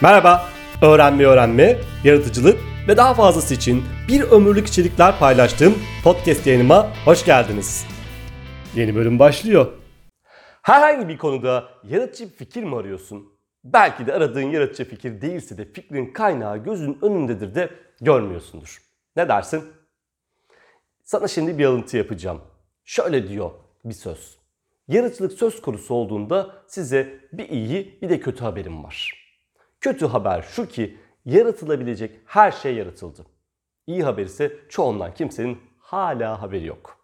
Merhaba, öğrenme öğrenme, yaratıcılık ve daha fazlası için bir ömürlük içerikler paylaştığım podcast yayınıma hoş geldiniz. Yeni bölüm başlıyor. Herhangi bir konuda yaratıcı bir fikir mi arıyorsun? Belki de aradığın yaratıcı fikir değilse de fikrin kaynağı gözün önündedir de görmüyorsundur. Ne dersin? Sana şimdi bir alıntı yapacağım. Şöyle diyor bir söz. Yaratıcılık söz konusu olduğunda size bir iyi bir de kötü haberim var. Kötü haber şu ki yaratılabilecek her şey yaratıldı. İyi haber ise çoğundan kimsenin hala haberi yok.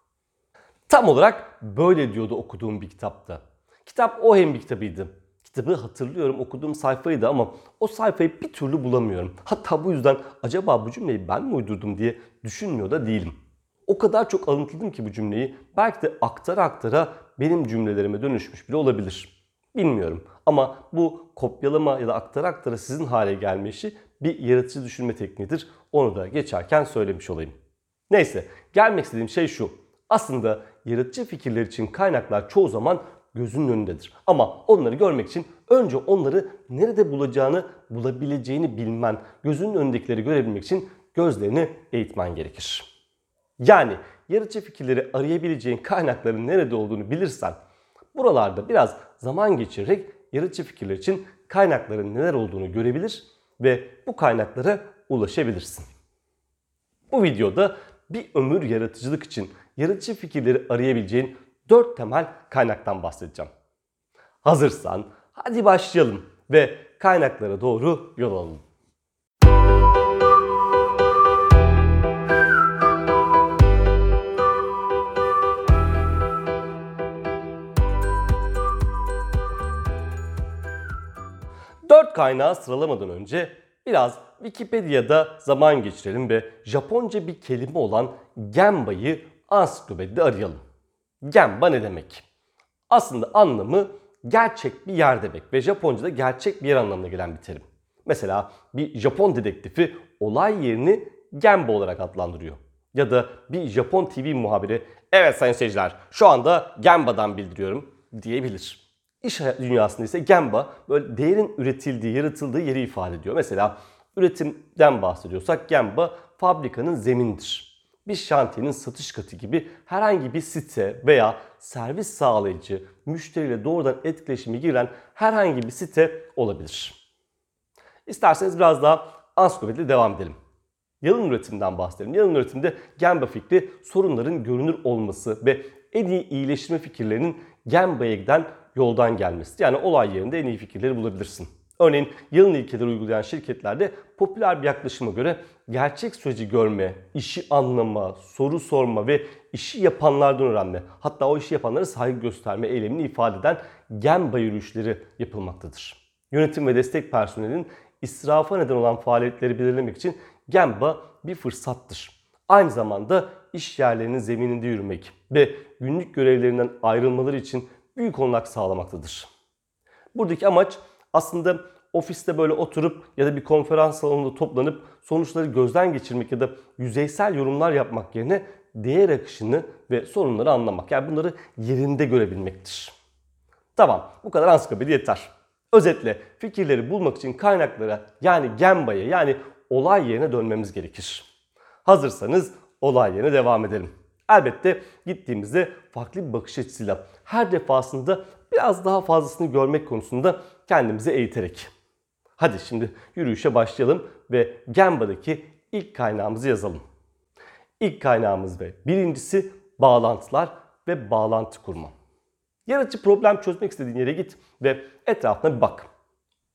Tam olarak böyle diyordu okuduğum bir kitapta. Kitap o hem bir kitabıydı. Kitabı hatırlıyorum okuduğum sayfaydı ama o sayfayı bir türlü bulamıyorum. Hatta bu yüzden acaba bu cümleyi ben mi uydurdum diye düşünmüyor da değilim. O kadar çok alıntıladım ki bu cümleyi belki de aktara aktara benim cümlelerime dönüşmüş bile olabilir. Bilmiyorum ama bu kopyalama ya da aktara aktara sizin hale gelme işi bir yaratıcı düşünme tekniğidir. Onu da geçerken söylemiş olayım. Neyse gelmek istediğim şey şu. Aslında yaratıcı fikirler için kaynaklar çoğu zaman gözünün önündedir. Ama onları görmek için önce onları nerede bulacağını, bulabileceğini bilmen, gözünün önündekileri görebilmek için gözlerini eğitmen gerekir. Yani yaratıcı fikirleri arayabileceğin kaynakların nerede olduğunu bilirsen, buralarda biraz zaman geçirerek yaratıcı fikirler için kaynakların neler olduğunu görebilir ve bu kaynaklara ulaşabilirsin. Bu videoda bir ömür yaratıcılık için yaratıcı fikirleri arayabileceğin 4 temel kaynaktan bahsedeceğim. Hazırsan hadi başlayalım ve kaynaklara doğru yol alalım. Dört kaynağı sıralamadan önce biraz Wikipedia'da zaman geçirelim ve Japonca bir kelime olan Genba'yı ansiklopedide arayalım. Genba ne demek? Aslında anlamı gerçek bir yer demek ve Japonca'da gerçek bir yer anlamına gelen bir terim. Mesela bir Japon dedektifi olay yerini Genba olarak adlandırıyor. Ya da bir Japon TV muhabiri evet sayın seyirciler şu anda Genba'dan bildiriyorum diyebilir. İş dünyasında ise Gemba böyle değerin üretildiği, yaratıldığı yeri ifade ediyor. Mesela üretimden bahsediyorsak Gemba fabrikanın zemindir. Bir şantiyenin satış katı gibi herhangi bir site veya servis sağlayıcı, müşteriyle doğrudan etkileşime giren herhangi bir site olabilir. İsterseniz biraz daha ansiklopediyle devam edelim. Yalın üretimden bahsedelim. Yalın üretimde Gemba fikri sorunların görünür olması ve en iyi iyileştirme fikirlerinin Gemba'ya giden yoldan gelmesi. Yani olay yerinde en iyi fikirleri bulabilirsin. Örneğin yalın ilkeleri uygulayan şirketlerde popüler bir yaklaşıma göre gerçek süreci görme, işi anlama, soru sorma ve işi yapanlardan öğrenme, hatta o işi yapanlara saygı gösterme eylemini ifade eden Gemba yürüyüşleri yapılmaktadır. Yönetim ve destek personelinin israfa neden olan faaliyetleri belirlemek için Gemba bir fırsattır. Aynı zamanda iş yerlerinin zemininde yürümek ve günlük görevlerinden ayrılmaları için büyük olanak sağlamaktadır. Buradaki amaç aslında ofiste böyle oturup ya da bir konferans salonunda toplanıp sonuçları gözden geçirmek ya da yüzeysel yorumlar yapmak yerine değer akışını ve sorunları anlamak. Yani bunları yerinde görebilmektir. Tamam bu kadar ansiklopedi yeter. Özetle fikirleri bulmak için kaynaklara yani Gemba'ya yani olay yerine dönmemiz gerekir. Hazırsanız olay yerine devam edelim. Elbette gittiğimizde farklı bir bakış açısıyla her defasında biraz daha fazlasını görmek konusunda kendimizi eğiterek. Hadi şimdi yürüyüşe başlayalım ve Gemba'daki ilk kaynağımızı yazalım. İlk kaynağımız ve birincisi bağlantılar ve bağlantı kurma. Yaratıcı problem çözmek istediğin yere git ve etrafına bir bak.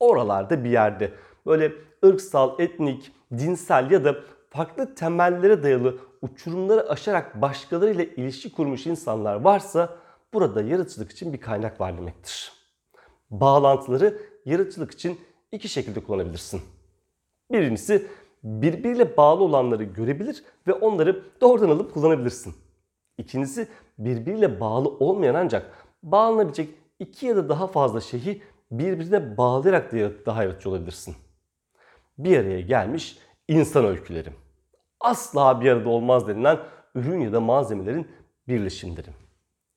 Oralarda bir yerde böyle ırksal, etnik, dinsel ya da farklı temellere dayalı uçurumları aşarak başkalarıyla ilişki kurmuş insanlar varsa burada yaratıcılık için bir kaynak var demektir. Bağlantıları yaratıcılık için iki şekilde kullanabilirsin. Birincisi birbiriyle bağlı olanları görebilir ve onları doğrudan alıp kullanabilirsin. İkincisi birbiriyle bağlı olmayan ancak bağlanabilecek iki ya da daha fazla şeyi birbirine bağlayarak da daha yaratıcı olabilirsin. Bir araya gelmiş insan öyküleri. Asla bir arada olmaz denilen ürün ya da malzemelerin birleşimleri.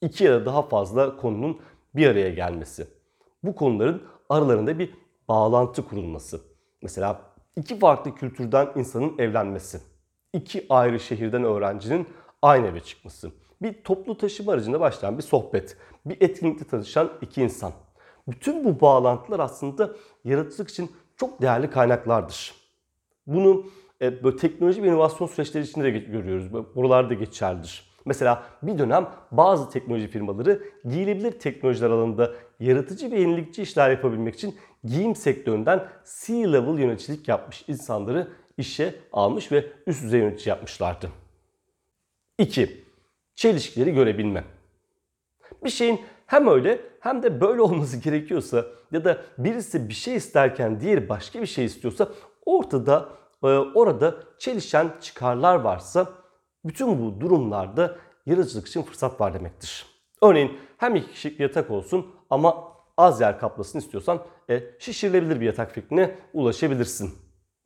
İki ya da daha fazla konunun bir araya gelmesi. Bu konuların aralarında bir bağlantı kurulması. Mesela iki farklı kültürden insanın evlenmesi. iki ayrı şehirden öğrencinin aynı eve çıkması. Bir toplu taşıma aracında başlayan bir sohbet. Bir etkinlikte tanışan iki insan. Bütün bu bağlantılar aslında yaratıcılık için çok değerli kaynaklardır. Bunu e, böyle teknoloji ve inovasyon süreçleri içinde de görüyoruz. Buralarda geçerlidir. Mesela bir dönem bazı teknoloji firmaları giyilebilir teknolojiler alanında yaratıcı ve yenilikçi işler yapabilmek için giyim sektöründen C-level yöneticilik yapmış insanları işe almış ve üst düzey yönetici yapmışlardı. 2. Çelişkileri görebilme. Bir şeyin hem öyle hem de böyle olması gerekiyorsa ya da birisi bir şey isterken diğeri başka bir şey istiyorsa ortada orada çelişen çıkarlar varsa bütün bu durumlarda yaratıcılık için fırsat var demektir. Örneğin hem iki kişilik bir yatak olsun ama az yer kaplasın istiyorsan e, şişirilebilir bir yatak fikrine ulaşabilirsin.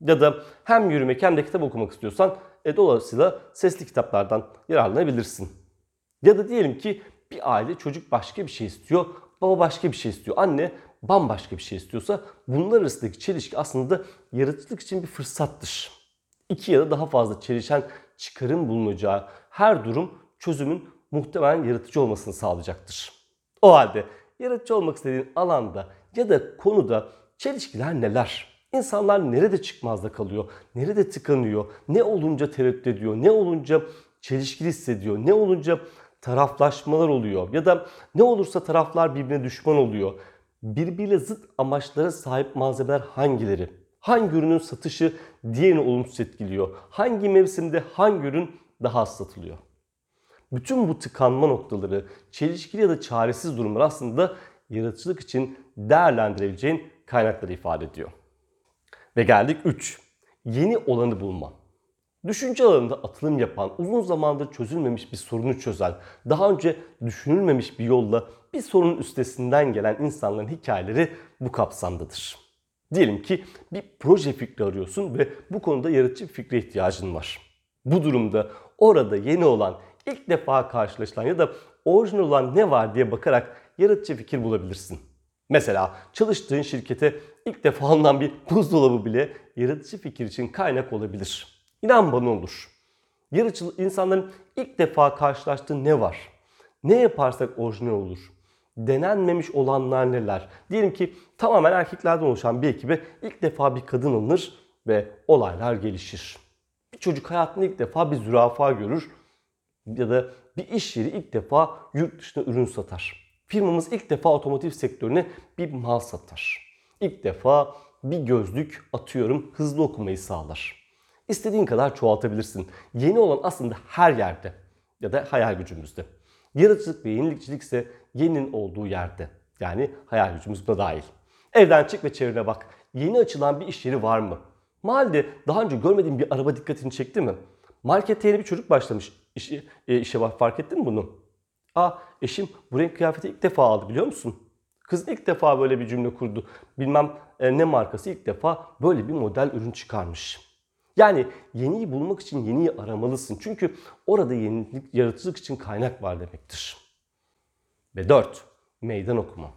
Ya da hem yürümek hem de kitap okumak istiyorsan e, dolayısıyla sesli kitaplardan yararlanabilirsin. Ya da diyelim ki bir aile çocuk başka bir şey istiyor, baba başka bir şey istiyor, anne bambaşka bir şey istiyorsa bunlar arasındaki çelişki aslında yaratıcılık için bir fırsattır. İki ya da daha fazla çelişen çıkarım bulunacağı her durum çözümün muhtemelen yaratıcı olmasını sağlayacaktır. O halde yaratıcı olmak istediğin alanda ya da konuda çelişkiler neler? İnsanlar nerede çıkmazda kalıyor? Nerede tıkanıyor? Ne olunca tereddüt ediyor? Ne olunca çelişkili hissediyor? Ne olunca taraflaşmalar oluyor? Ya da ne olursa taraflar birbirine düşman oluyor? Birbiriyle zıt amaçlara sahip malzemeler hangileri? Hangi ürünün satışı diğerini olumsuz etkiliyor? Hangi mevsimde hangi ürün daha az satılıyor? Bütün bu tıkanma noktaları, çelişkili ya da çaresiz durumlar aslında yaratıcılık için değerlendirebileceğin kaynakları ifade ediyor. Ve geldik 3. Yeni olanı bulma. Düşünce alanında atılım yapan, uzun zamandır çözülmemiş bir sorunu çözen, daha önce düşünülmemiş bir yolla bir sorunun üstesinden gelen insanların hikayeleri bu kapsamdadır. Diyelim ki bir proje fikri arıyorsun ve bu konuda yaratıcı bir fikre ihtiyacın var. Bu durumda orada yeni olan, ilk defa karşılaşılan ya da orijinal olan ne var diye bakarak yaratıcı fikir bulabilirsin. Mesela çalıştığın şirkete ilk defa alınan bir buzdolabı bile yaratıcı fikir için kaynak olabilir. İnan bana olur. Yaratıcı insanların ilk defa karşılaştığı ne var? Ne yaparsak orijinal olur? Denenmemiş olanlar neler? Diyelim ki tamamen erkeklerden oluşan bir ekibe ilk defa bir kadın alınır ve olaylar gelişir. Bir çocuk hayatında ilk defa bir zürafa görür ya da bir iş yeri ilk defa yurt dışına ürün satar. Firmamız ilk defa otomotiv sektörüne bir mal satar. İlk defa bir gözlük atıyorum hızlı okumayı sağlar. İstediğin kadar çoğaltabilirsin. Yeni olan aslında her yerde ya da hayal gücümüzde. Yaratıcılık ve yenilikçilik ise yeninin olduğu yerde. Yani hayal gücümüz buna dahil. Evden çık ve çevrene bak. Yeni açılan bir iş yeri var mı? Mahallede daha önce görmediğin bir araba dikkatini çekti mi? Markette yeni bir çocuk başlamış işe, e, işe bak fark ettin mi bunu? Aa eşim bu renk kıyafeti ilk defa aldı biliyor musun? Kız ilk defa böyle bir cümle kurdu. Bilmem e, ne markası ilk defa böyle bir model ürün çıkarmış. Yani yeniyi bulmak için yeniyi aramalısın. Çünkü orada yenilik, yaratıcılık için kaynak var demektir. Ve 4. Meydan okuma.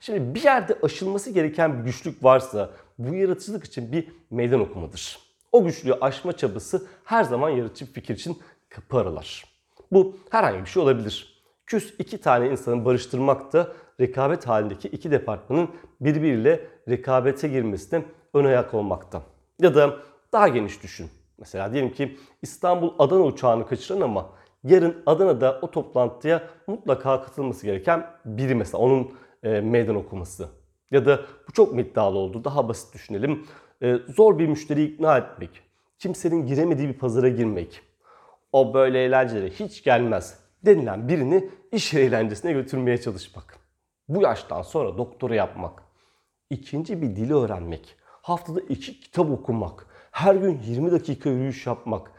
Şimdi bir yerde aşılması gereken bir güçlük varsa bu yaratıcılık için bir meydan okumadır. O güçlüğü aşma çabası her zaman yaratıcı fikir için kapı aralar. Bu herhangi bir şey olabilir. Küs iki tane insanı barıştırmak da rekabet halindeki iki departmanın birbiriyle rekabete girmesine ön ayak olmakta. Ya da daha geniş düşün. Mesela diyelim ki İstanbul Adana uçağını kaçıran ama yarın Adana'da o toplantıya mutlaka katılması gereken biri mesela onun e, meydan okuması. Ya da bu çok mu iddialı oldu? Daha basit düşünelim. E, zor bir müşteriyi ikna etmek. Kimsenin giremediği bir pazara girmek. O böyle eğlencelere hiç gelmez denilen birini iş eğlencesine götürmeye çalışmak. Bu yaştan sonra doktora yapmak. ikinci bir dili öğrenmek. Haftada iki kitap okumak. Her gün 20 dakika yürüyüş yapmak.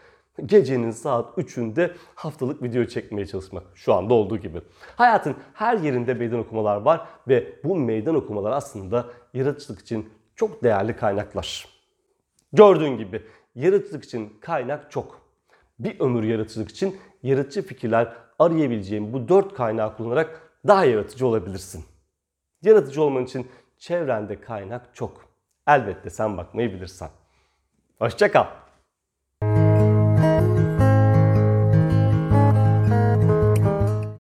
Gecenin saat 3'ünde haftalık video çekmeye çalışmak. Şu anda olduğu gibi. Hayatın her yerinde meydan okumalar var ve bu meydan okumalar aslında yaratıcılık için çok değerli kaynaklar. Gördüğün gibi yaratıcılık için kaynak çok. Bir ömür yaratıcılık için yaratıcı fikirler arayabileceğin bu dört kaynağı kullanarak daha yaratıcı olabilirsin. Yaratıcı olman için çevrende kaynak çok. Elbette sen bakmayı bilirsen. Hoşça kal.